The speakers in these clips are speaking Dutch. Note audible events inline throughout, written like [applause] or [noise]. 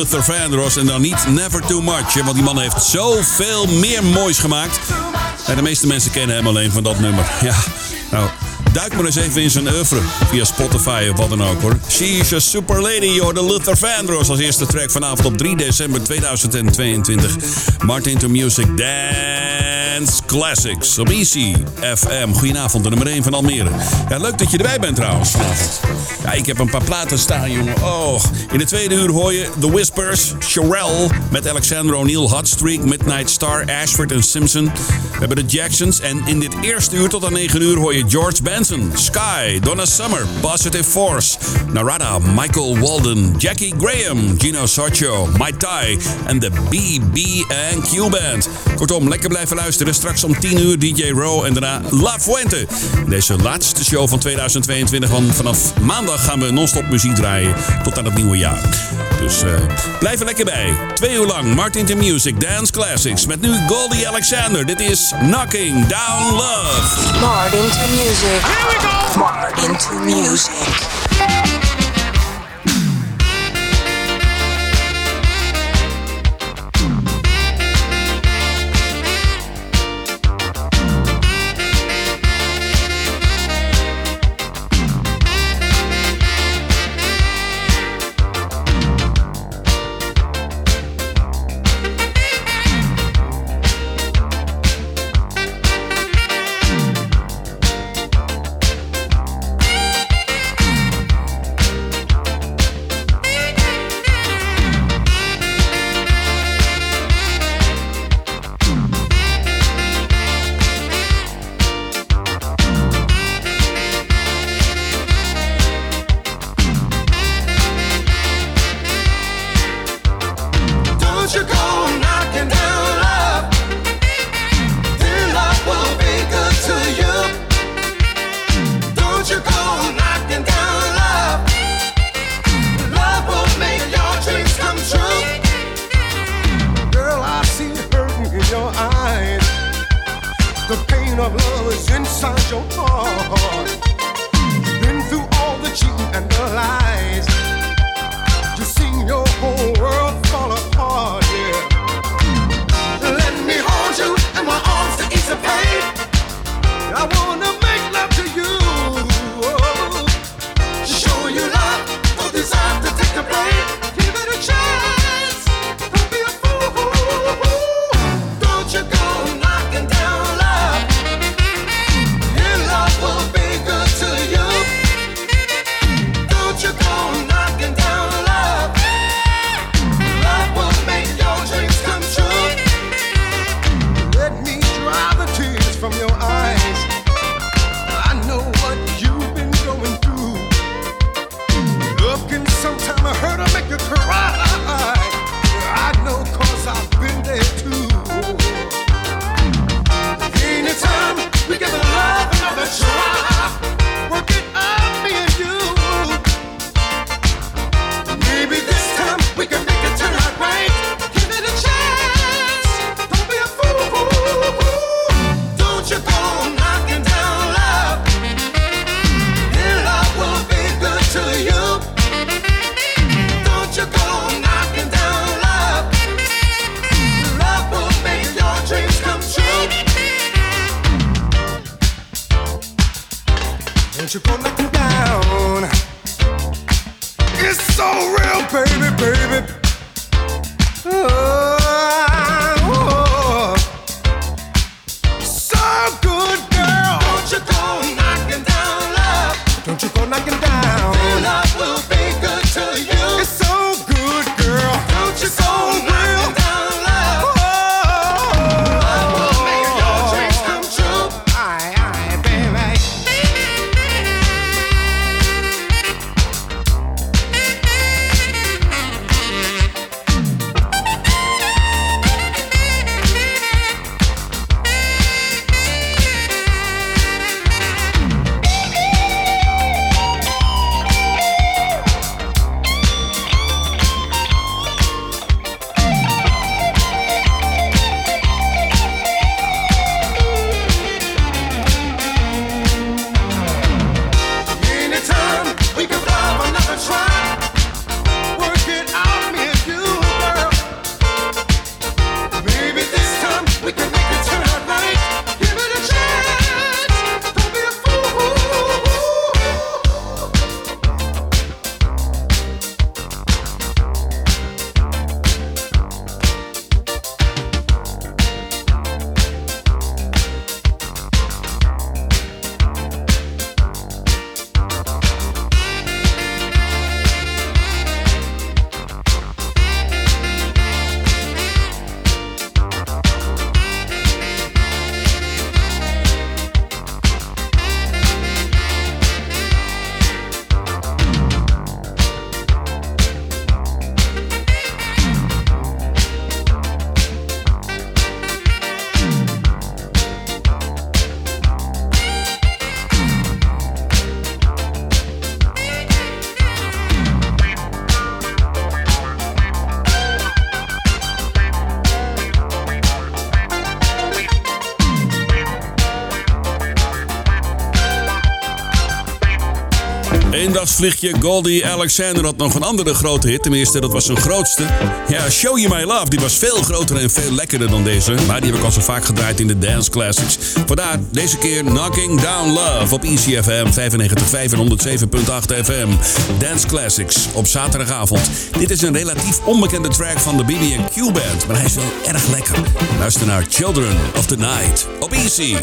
Luther Vandross. En dan niet Never Too Much. Want die man heeft zoveel meer moois gemaakt. En de meeste mensen kennen hem alleen van dat nummer. Ja, nou, duik maar eens even in zijn oeuvre. Via Spotify of wat dan ook hoor. She's a Super Lady, you're the Luther Vandross als eerste track vanavond op 3 december 2022. Martin to Music, damn. Dance Classics op FM. Goedenavond, de nummer 1 van Almere. Ja, leuk dat je erbij bent trouwens. Ja, ik heb een paar platen staan, jongen. Oh, in de tweede uur hoor je The Whispers, Sherelle met Alexander O'Neill, Hot Streak, Midnight Star, Ashford en Simpson. We hebben de Jacksons en in dit eerste uur tot aan 9 uur hoor je George Benson, Sky, Donna Summer, Positive Force, Narada, Michael Walden, Jackie Graham, Gino Sarcho, Mike Tai en de BB&Q Band. Kortom, lekker blijven luisteren. Straks om 10 uur DJ Row en daarna La Fuente. Deze laatste show van 2022, want vanaf maandag gaan we non-stop muziek draaien tot aan het nieuwe jaar. Dus uh, blijf er lekker bij. Twee uur lang Martin to Music Dance Classics met nu Goldie Alexander. Dit is Knocking Down Love. Martin to music. Here we go. Martin to music. Eyes. The pain of love is inside your heart. Been through all the cheating and the lies. You seen your whole eendagsvliegje Goldie Alexander had nog een andere grote hit. Tenminste, dat was zijn grootste. Ja, Show You My Love, die was veel groter en veel lekkerder dan deze. Maar die heb ik al zo vaak gedraaid in de Dance Classics. Vandaar deze keer Knocking Down Love op ECFM 95.5 en 107.8 FM. Dance Classics op zaterdagavond. Dit is een relatief onbekende track van de BB&Q Band. Maar hij is wel erg lekker. Luister naar Children of the Night op EC.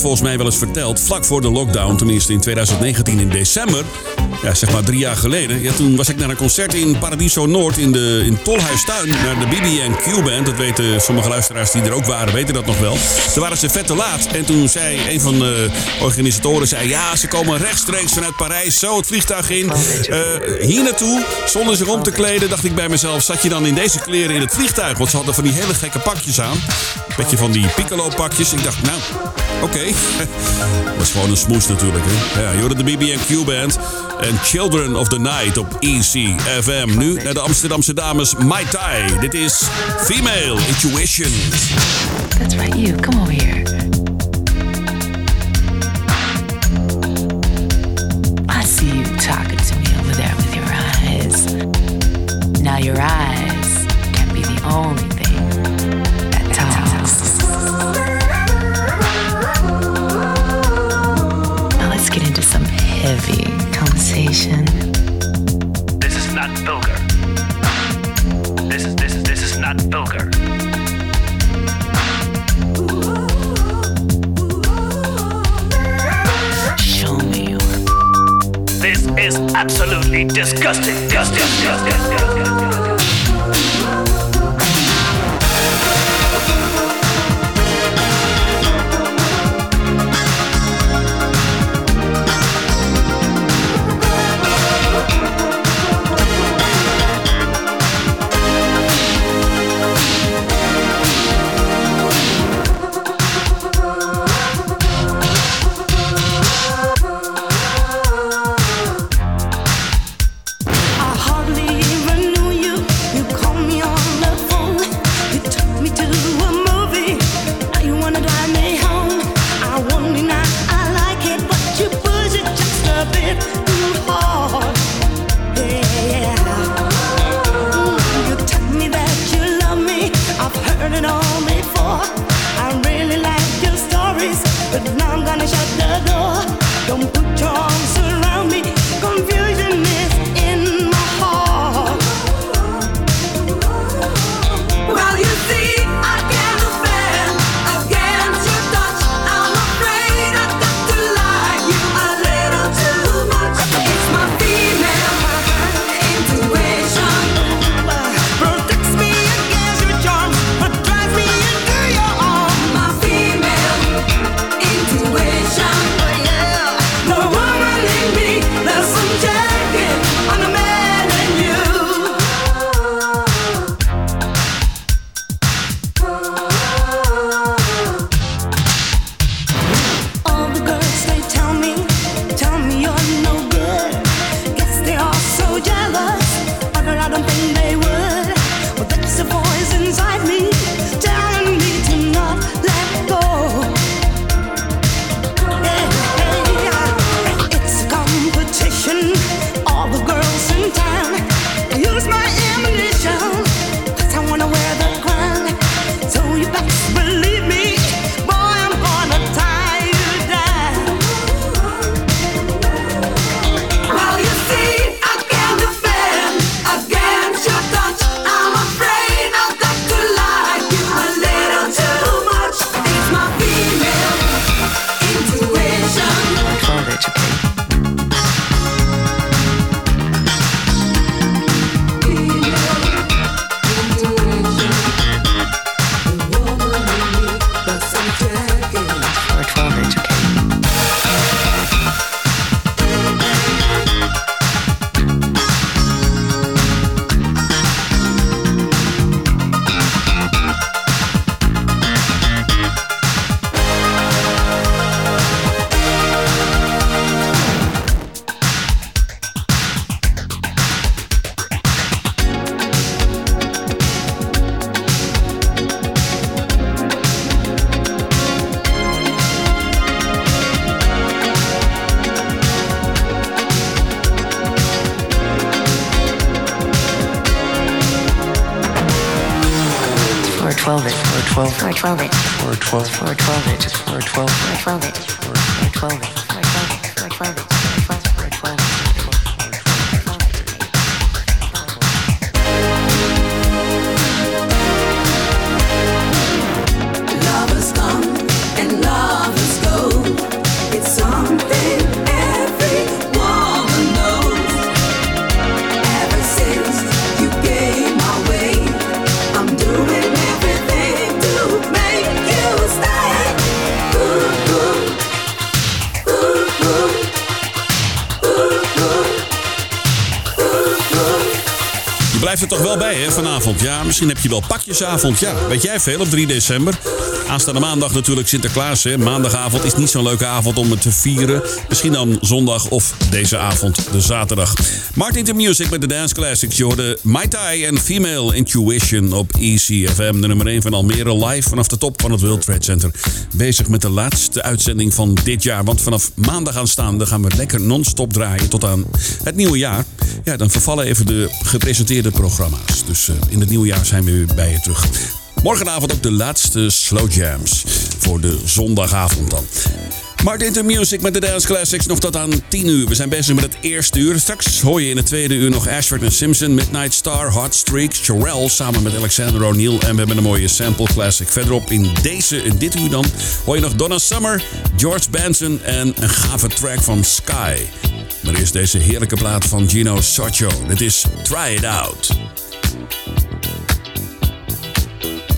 Het volgens mij wel eens verteld, vlak voor de lockdown, tenminste in 2019 in december. Ja, zeg maar drie jaar geleden. Ja, toen was ik naar een concert in Paradiso Noord in, de, in Tolhuistuin. Naar de BB&Q Band. Dat weten sommige luisteraars die er ook waren, weten dat nog wel. Toen waren ze vet te laat. En toen zei een van de organisatoren, zei, ja, ze komen rechtstreeks vanuit Parijs. Zo het vliegtuig in. Eh, hier naartoe, zonder zich om te kleden, dacht ik bij mezelf. Zat je dan in deze kleren in het vliegtuig? Want ze hadden van die hele gekke pakjes aan. Beetje van die piccolo pakjes. Ik dacht, nou, oké. Dat [laughs] was gewoon een smoes natuurlijk. Hè? Ja, je hoorde de BB&Q Band. En Children of the Night op ECFM. Nu naar de Amsterdamse dames Mai Tai. Dit is Female Intuition. That's right, you. Come over here. I see you talking to me over there with your eyes. Now, your eyes can be the only thing heavy conversation. This is not vulgar. This is this is this is not vulgar. Show me your This is absolutely disgusting. Disgusting. Disgusting. Disgusting. Vanavond. Ja, misschien heb je wel pakjesavond. Ja, weet jij veel op 3 december? Aanstaande maandag natuurlijk Sinterklaas, hè. Maandagavond is niet zo'n leuke avond om het te vieren. Misschien dan zondag of deze avond, de zaterdag. Martin to Music met de Dance Classics. Je hoorde My Tai en Female Intuition op ECFM. De nummer 1 van Almere live vanaf de top van het World Trade Center. Bezig met de laatste uitzending van dit jaar. Want vanaf maandag aanstaande gaan we lekker non-stop draaien tot aan het nieuwe jaar. Ja, dan vervallen even de gepresenteerde programma's. Dus uh, in het nieuwe jaar zijn we weer bij je terug. Morgenavond ook de laatste slow jams. Voor de zondagavond dan. Martin to Music met de Dance Classics nog tot aan 10 uur. We zijn bezig met het eerste uur. Straks hoor je in het tweede uur nog Ashford en Simpson, Midnight Star, Hot Streak, Sherelle samen met Alexander O'Neill. En we hebben een mooie sample classic. Verderop in deze, in dit uur dan, hoor je nog Donna Summer, George Benson en een gave track van Sky. Maar eerst deze heerlijke plaat van Gino Socho. Dit is Try It Out. Thank you.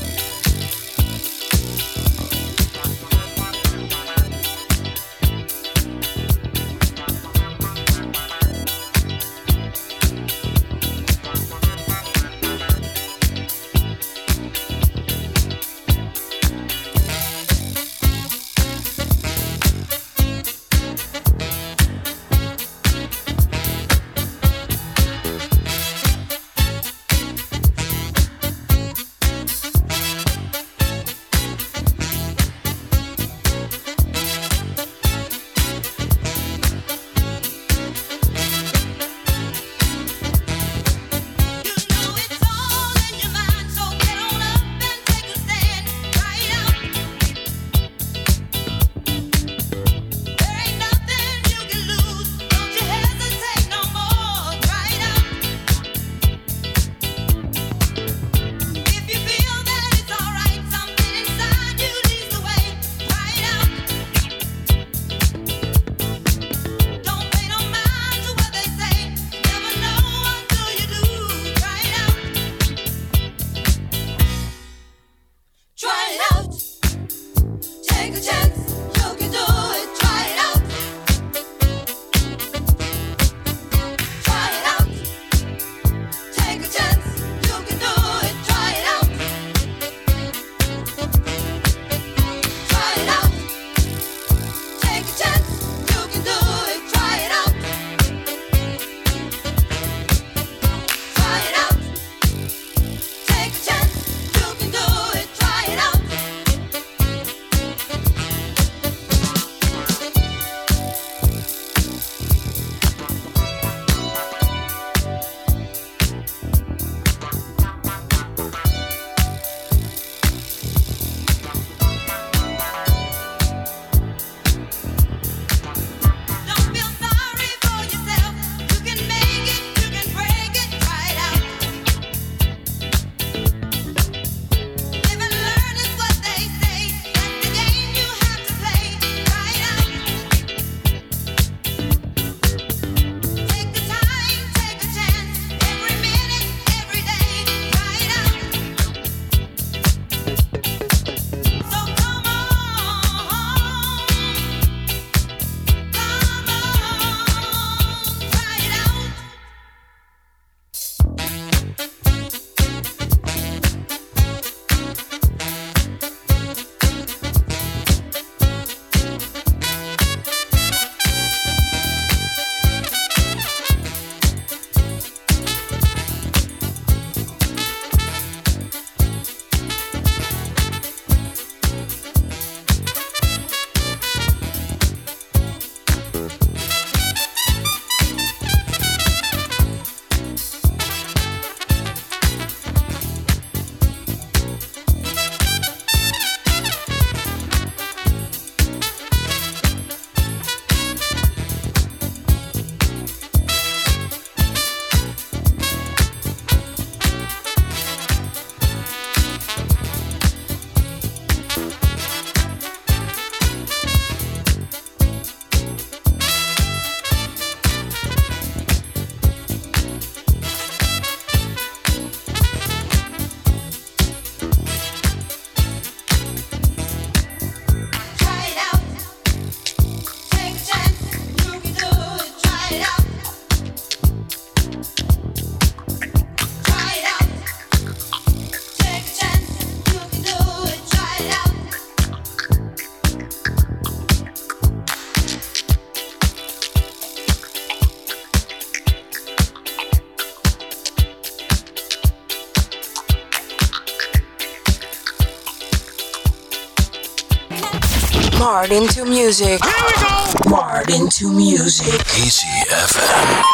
Marred into music. Here we go. Marred into music. Easy FM.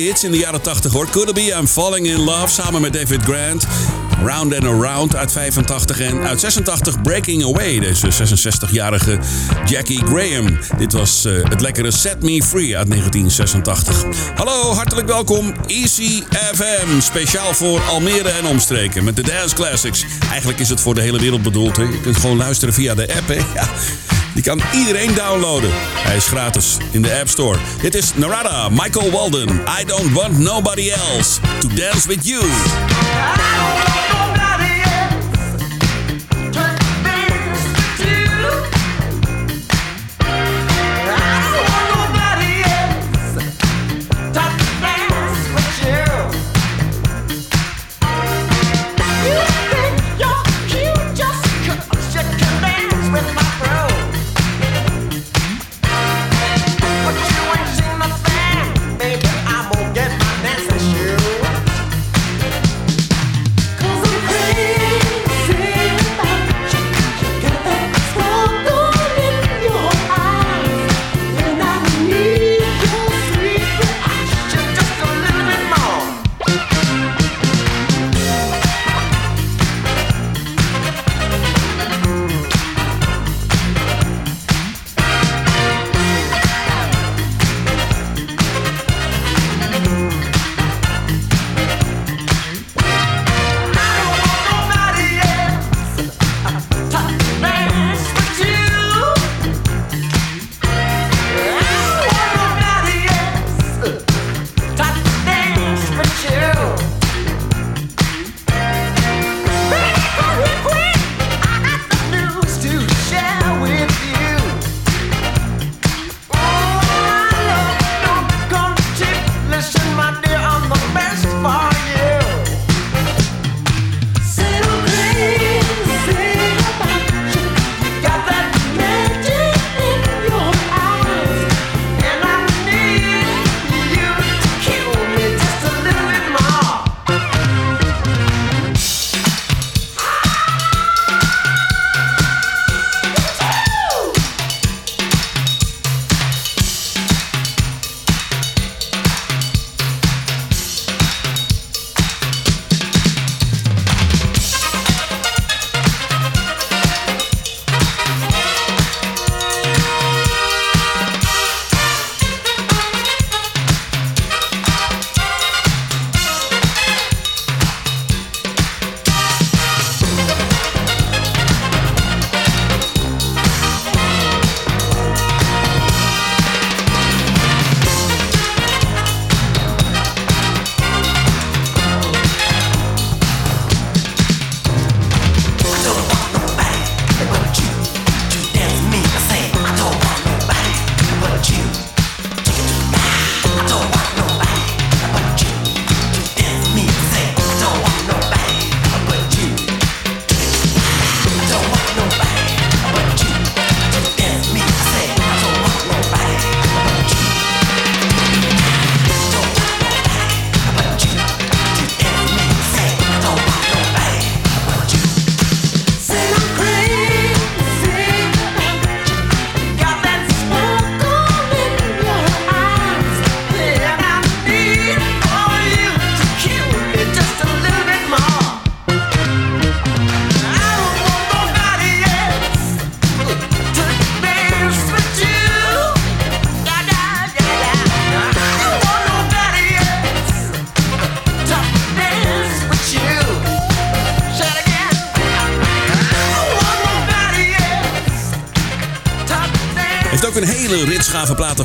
hits in de jaren 80 hoor. Could It Be I'm Falling In Love samen met David Grant. Round and Around uit 85 en uit 86 Breaking Away, deze 66-jarige Jackie Graham. Dit was eh, het lekkere Set Me Free uit 1986. Hallo, hartelijk welkom Easy FM, speciaal voor Almere en omstreken met de Dance Classics. Eigenlijk is het voor de hele wereld bedoeld, hè? je kunt gewoon luisteren via de app. Hè? Die kan iedereen downloaden. Hij is gratis in de App Store. Dit is Narada, Michael Walden. I don't want nobody else to dance with you. Ah!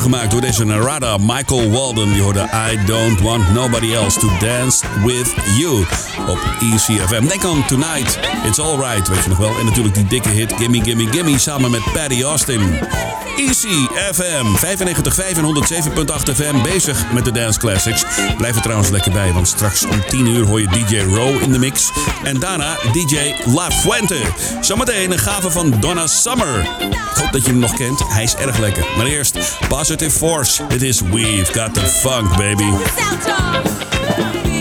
Gemaakt door deze Narada Michael Walden. Die hoorde I Don't Want Nobody Else to Dance With You op ECFM. Denk aan Tonight, It's Alright, weet je nog wel. En natuurlijk die dikke hit Gimme Gimme Gimme samen met Paddy Austin. ECFM 95.5 en 107.8 FM bezig met de Dance Classics. Blijf er trouwens lekker bij, want straks om 10 uur hoor je DJ Row in de mix. En daarna DJ La Fuente. Zometeen een gave van Donna Summer. Ik hoop dat je hem nog kent, hij is erg lekker. Maar eerst Positive Force. Dit is We've Got The Funk, baby.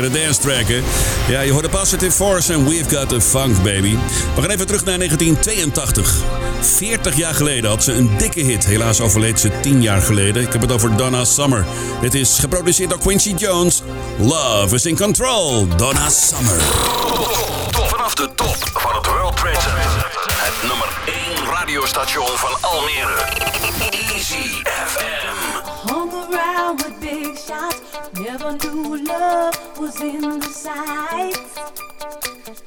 Lekkere dance track, hè? Ja, je hoort de Positive Force en We've Got the Funk, baby. We gaan even terug naar 1982. 40 jaar geleden had ze een dikke hit. Helaas overleed ze 10 jaar geleden. Ik heb het over Donna Summer. Dit is geproduceerd door Quincy Jones. Love is in control. Donna Summer. Vanaf de top van het World Trade Center. Het nummer 1 radiostation van Almere. Easy FM. Shots, never knew love was in the sights.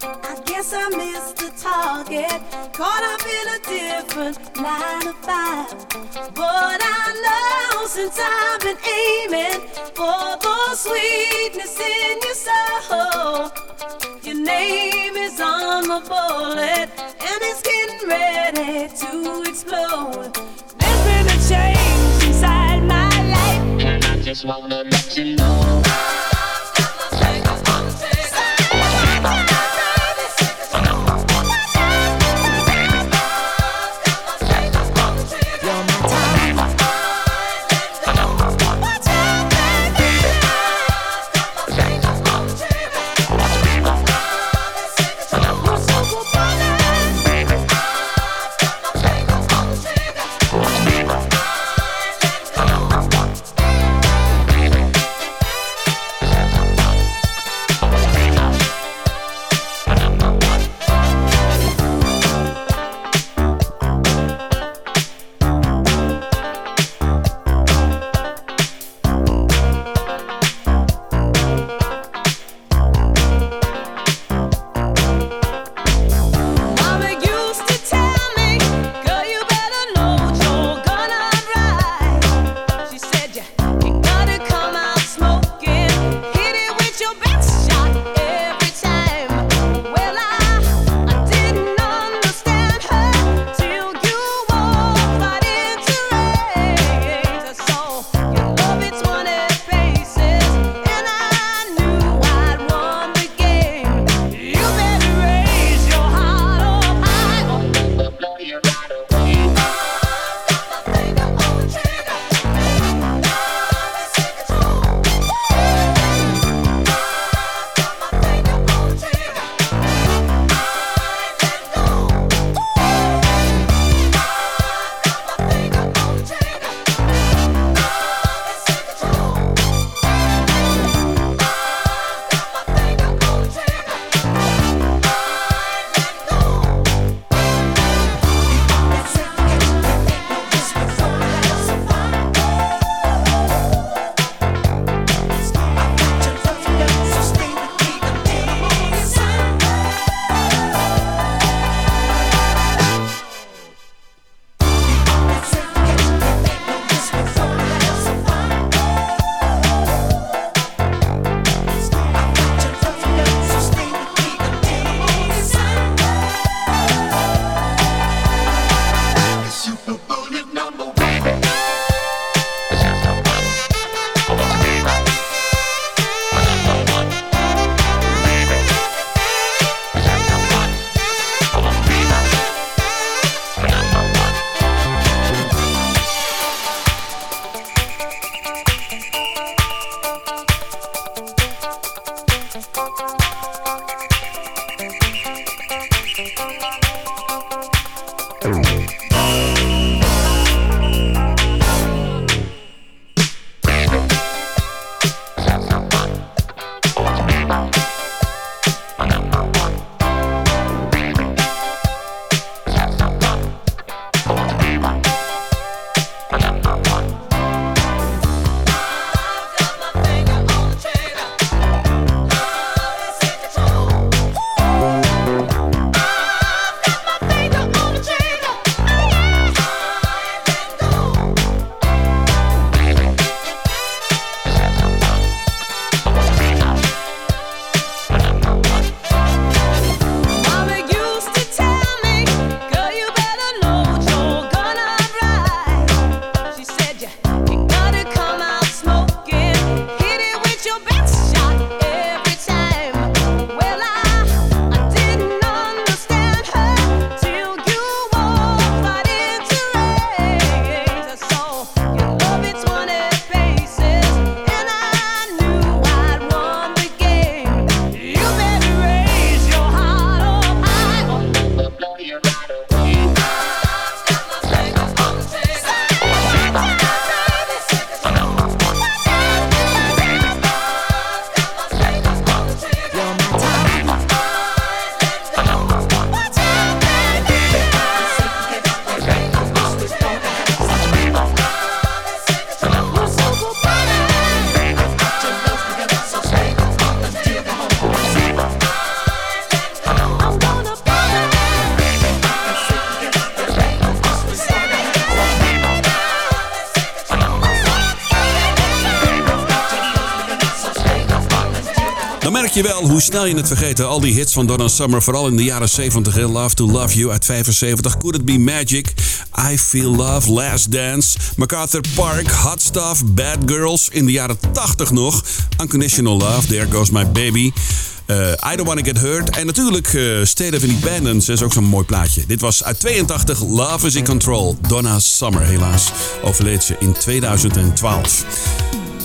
I guess I missed the target, caught up in a different line of fire. But I know since I've been aiming for the sweetness in your soul, your name is on the bullet and it's getting ready to explode. There's been a change just wanna let you know. Snel je het vergeten. Al die hits van Donna Summer, vooral in de jaren 70. hè. Love to Love You uit 75. Could It Be Magic? I Feel Love, Last Dance. MacArthur Park, Hot Stuff, Bad Girls. In de jaren 80 nog. Unconditional Love, There Goes My Baby. Eh, I Don't Wanna Get Hurt. En natuurlijk eh, State of Independence is ook zo'n mooi plaatje. Dit was uit 82, Love is in Control. Donna Summer, helaas. Overleed ze in 2012.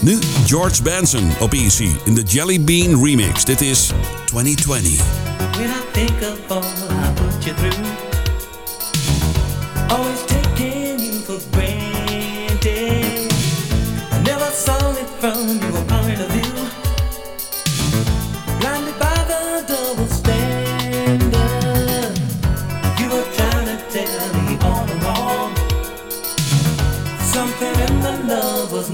Nu George Benson op Easy in de Jelly Bean remix. Dit is 2020. When I think of all I put you through, always taking you for granted. I never saw it from your point of view. Blinded by the double standard, you were trying to tell me all along. Something in the love was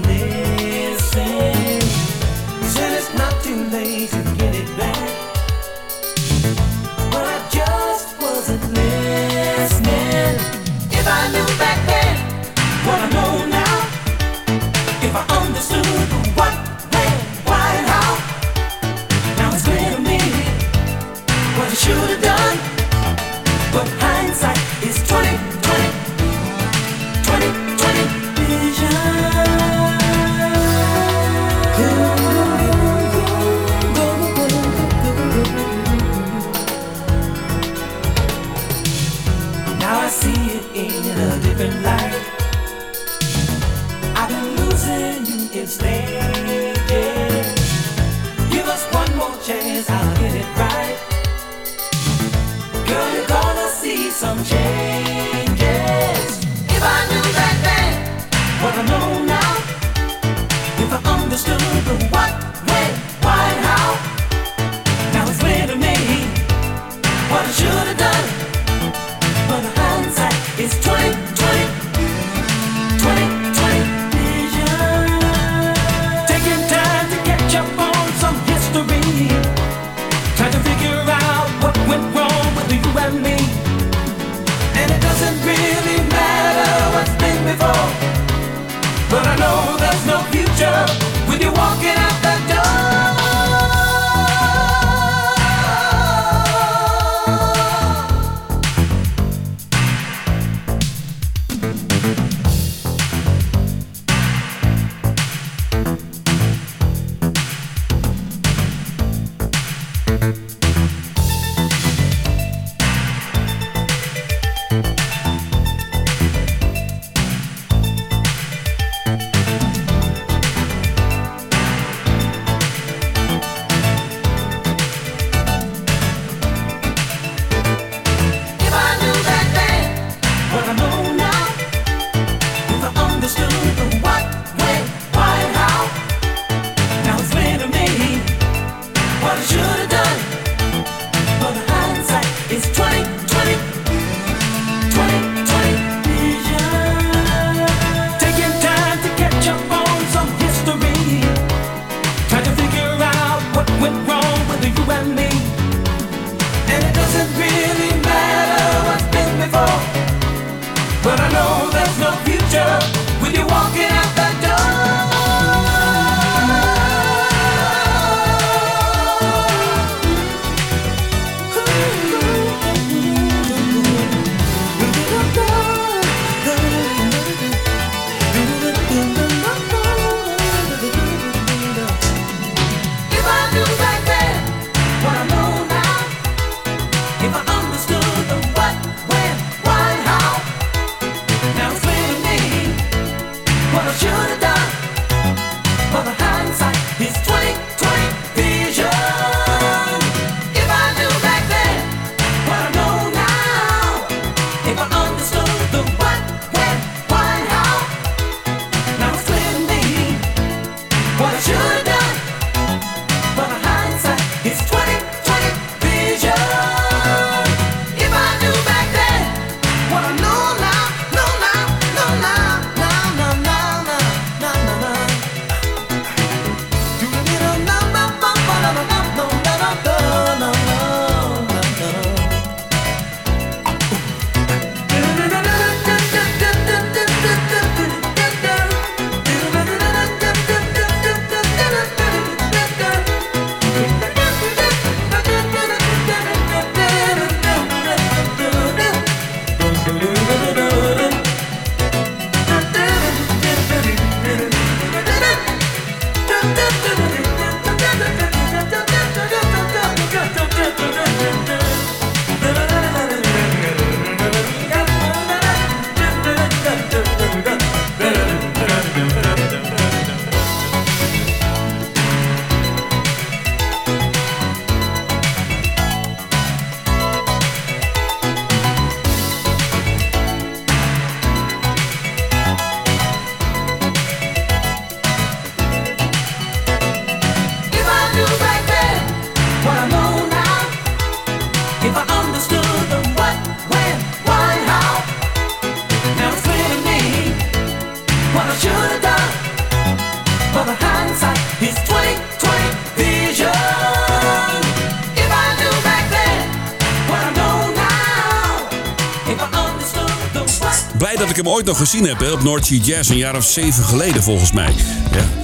ooit nog gezien heb op North Jazz, een jaar of zeven geleden volgens mij. Ja.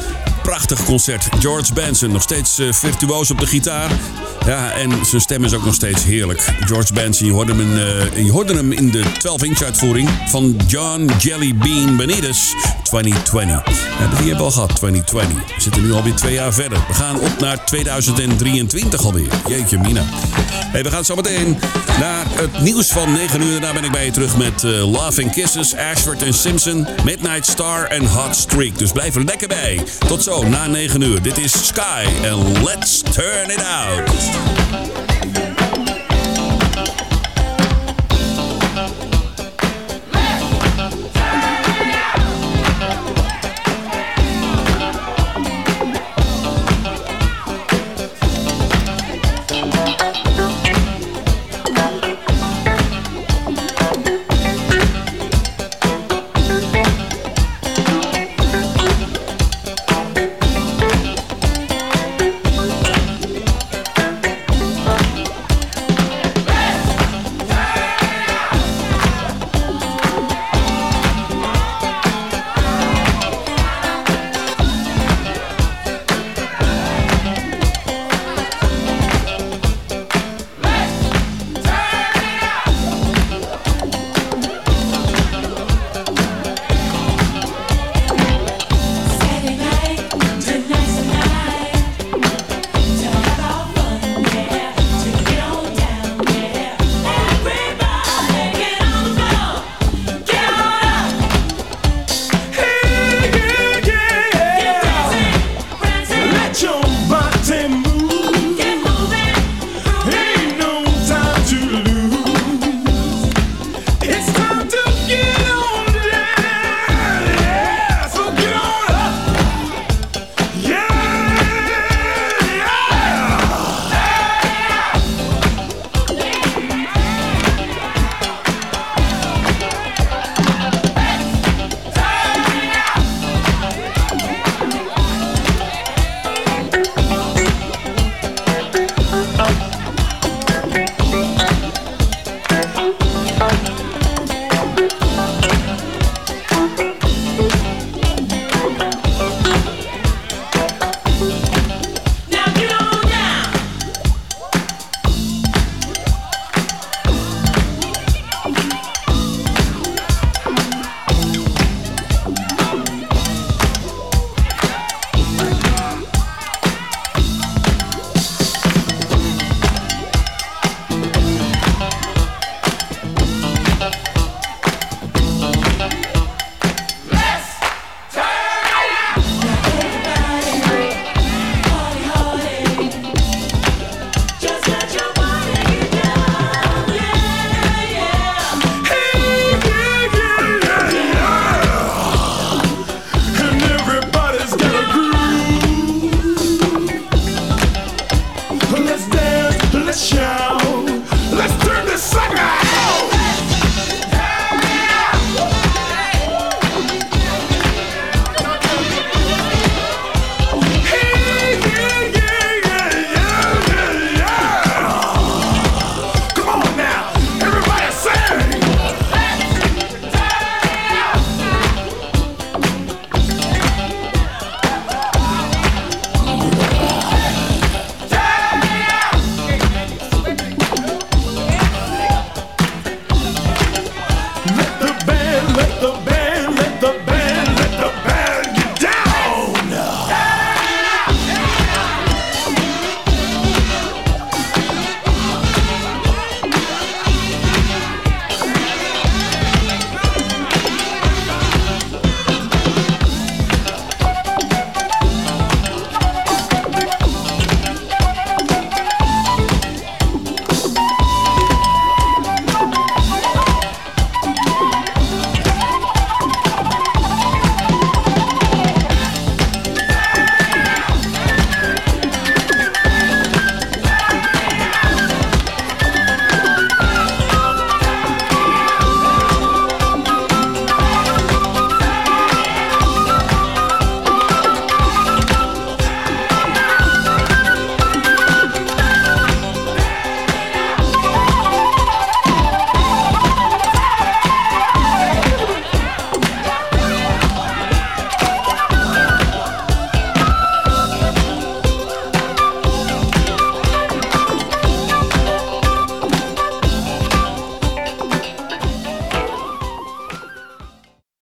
Prachtig concert. George Benson, nog steeds eh, virtuoos op de gitaar. Ja, en zijn stem is ook nog steeds heerlijk. George Benson, je hoorde hem in, eh, hoorde hem in de 12-inch uitvoering van John Jelly Bean Benitez 2020. Ja, die hebben we al gehad, 2020. We zitten nu alweer twee jaar verder. We gaan op naar 2023 alweer. Jeetje mina. Hey, we gaan zo meteen naar het nieuws van 9 uur. Daarna ben ik bij je terug met eh, Love and Kisses, Ashford en Simpson, Midnight Star en Hot Streak. Dus blijf er lekker bij. Tot zo, na 9 uur. Dit is Sky en Let's Turn It Out.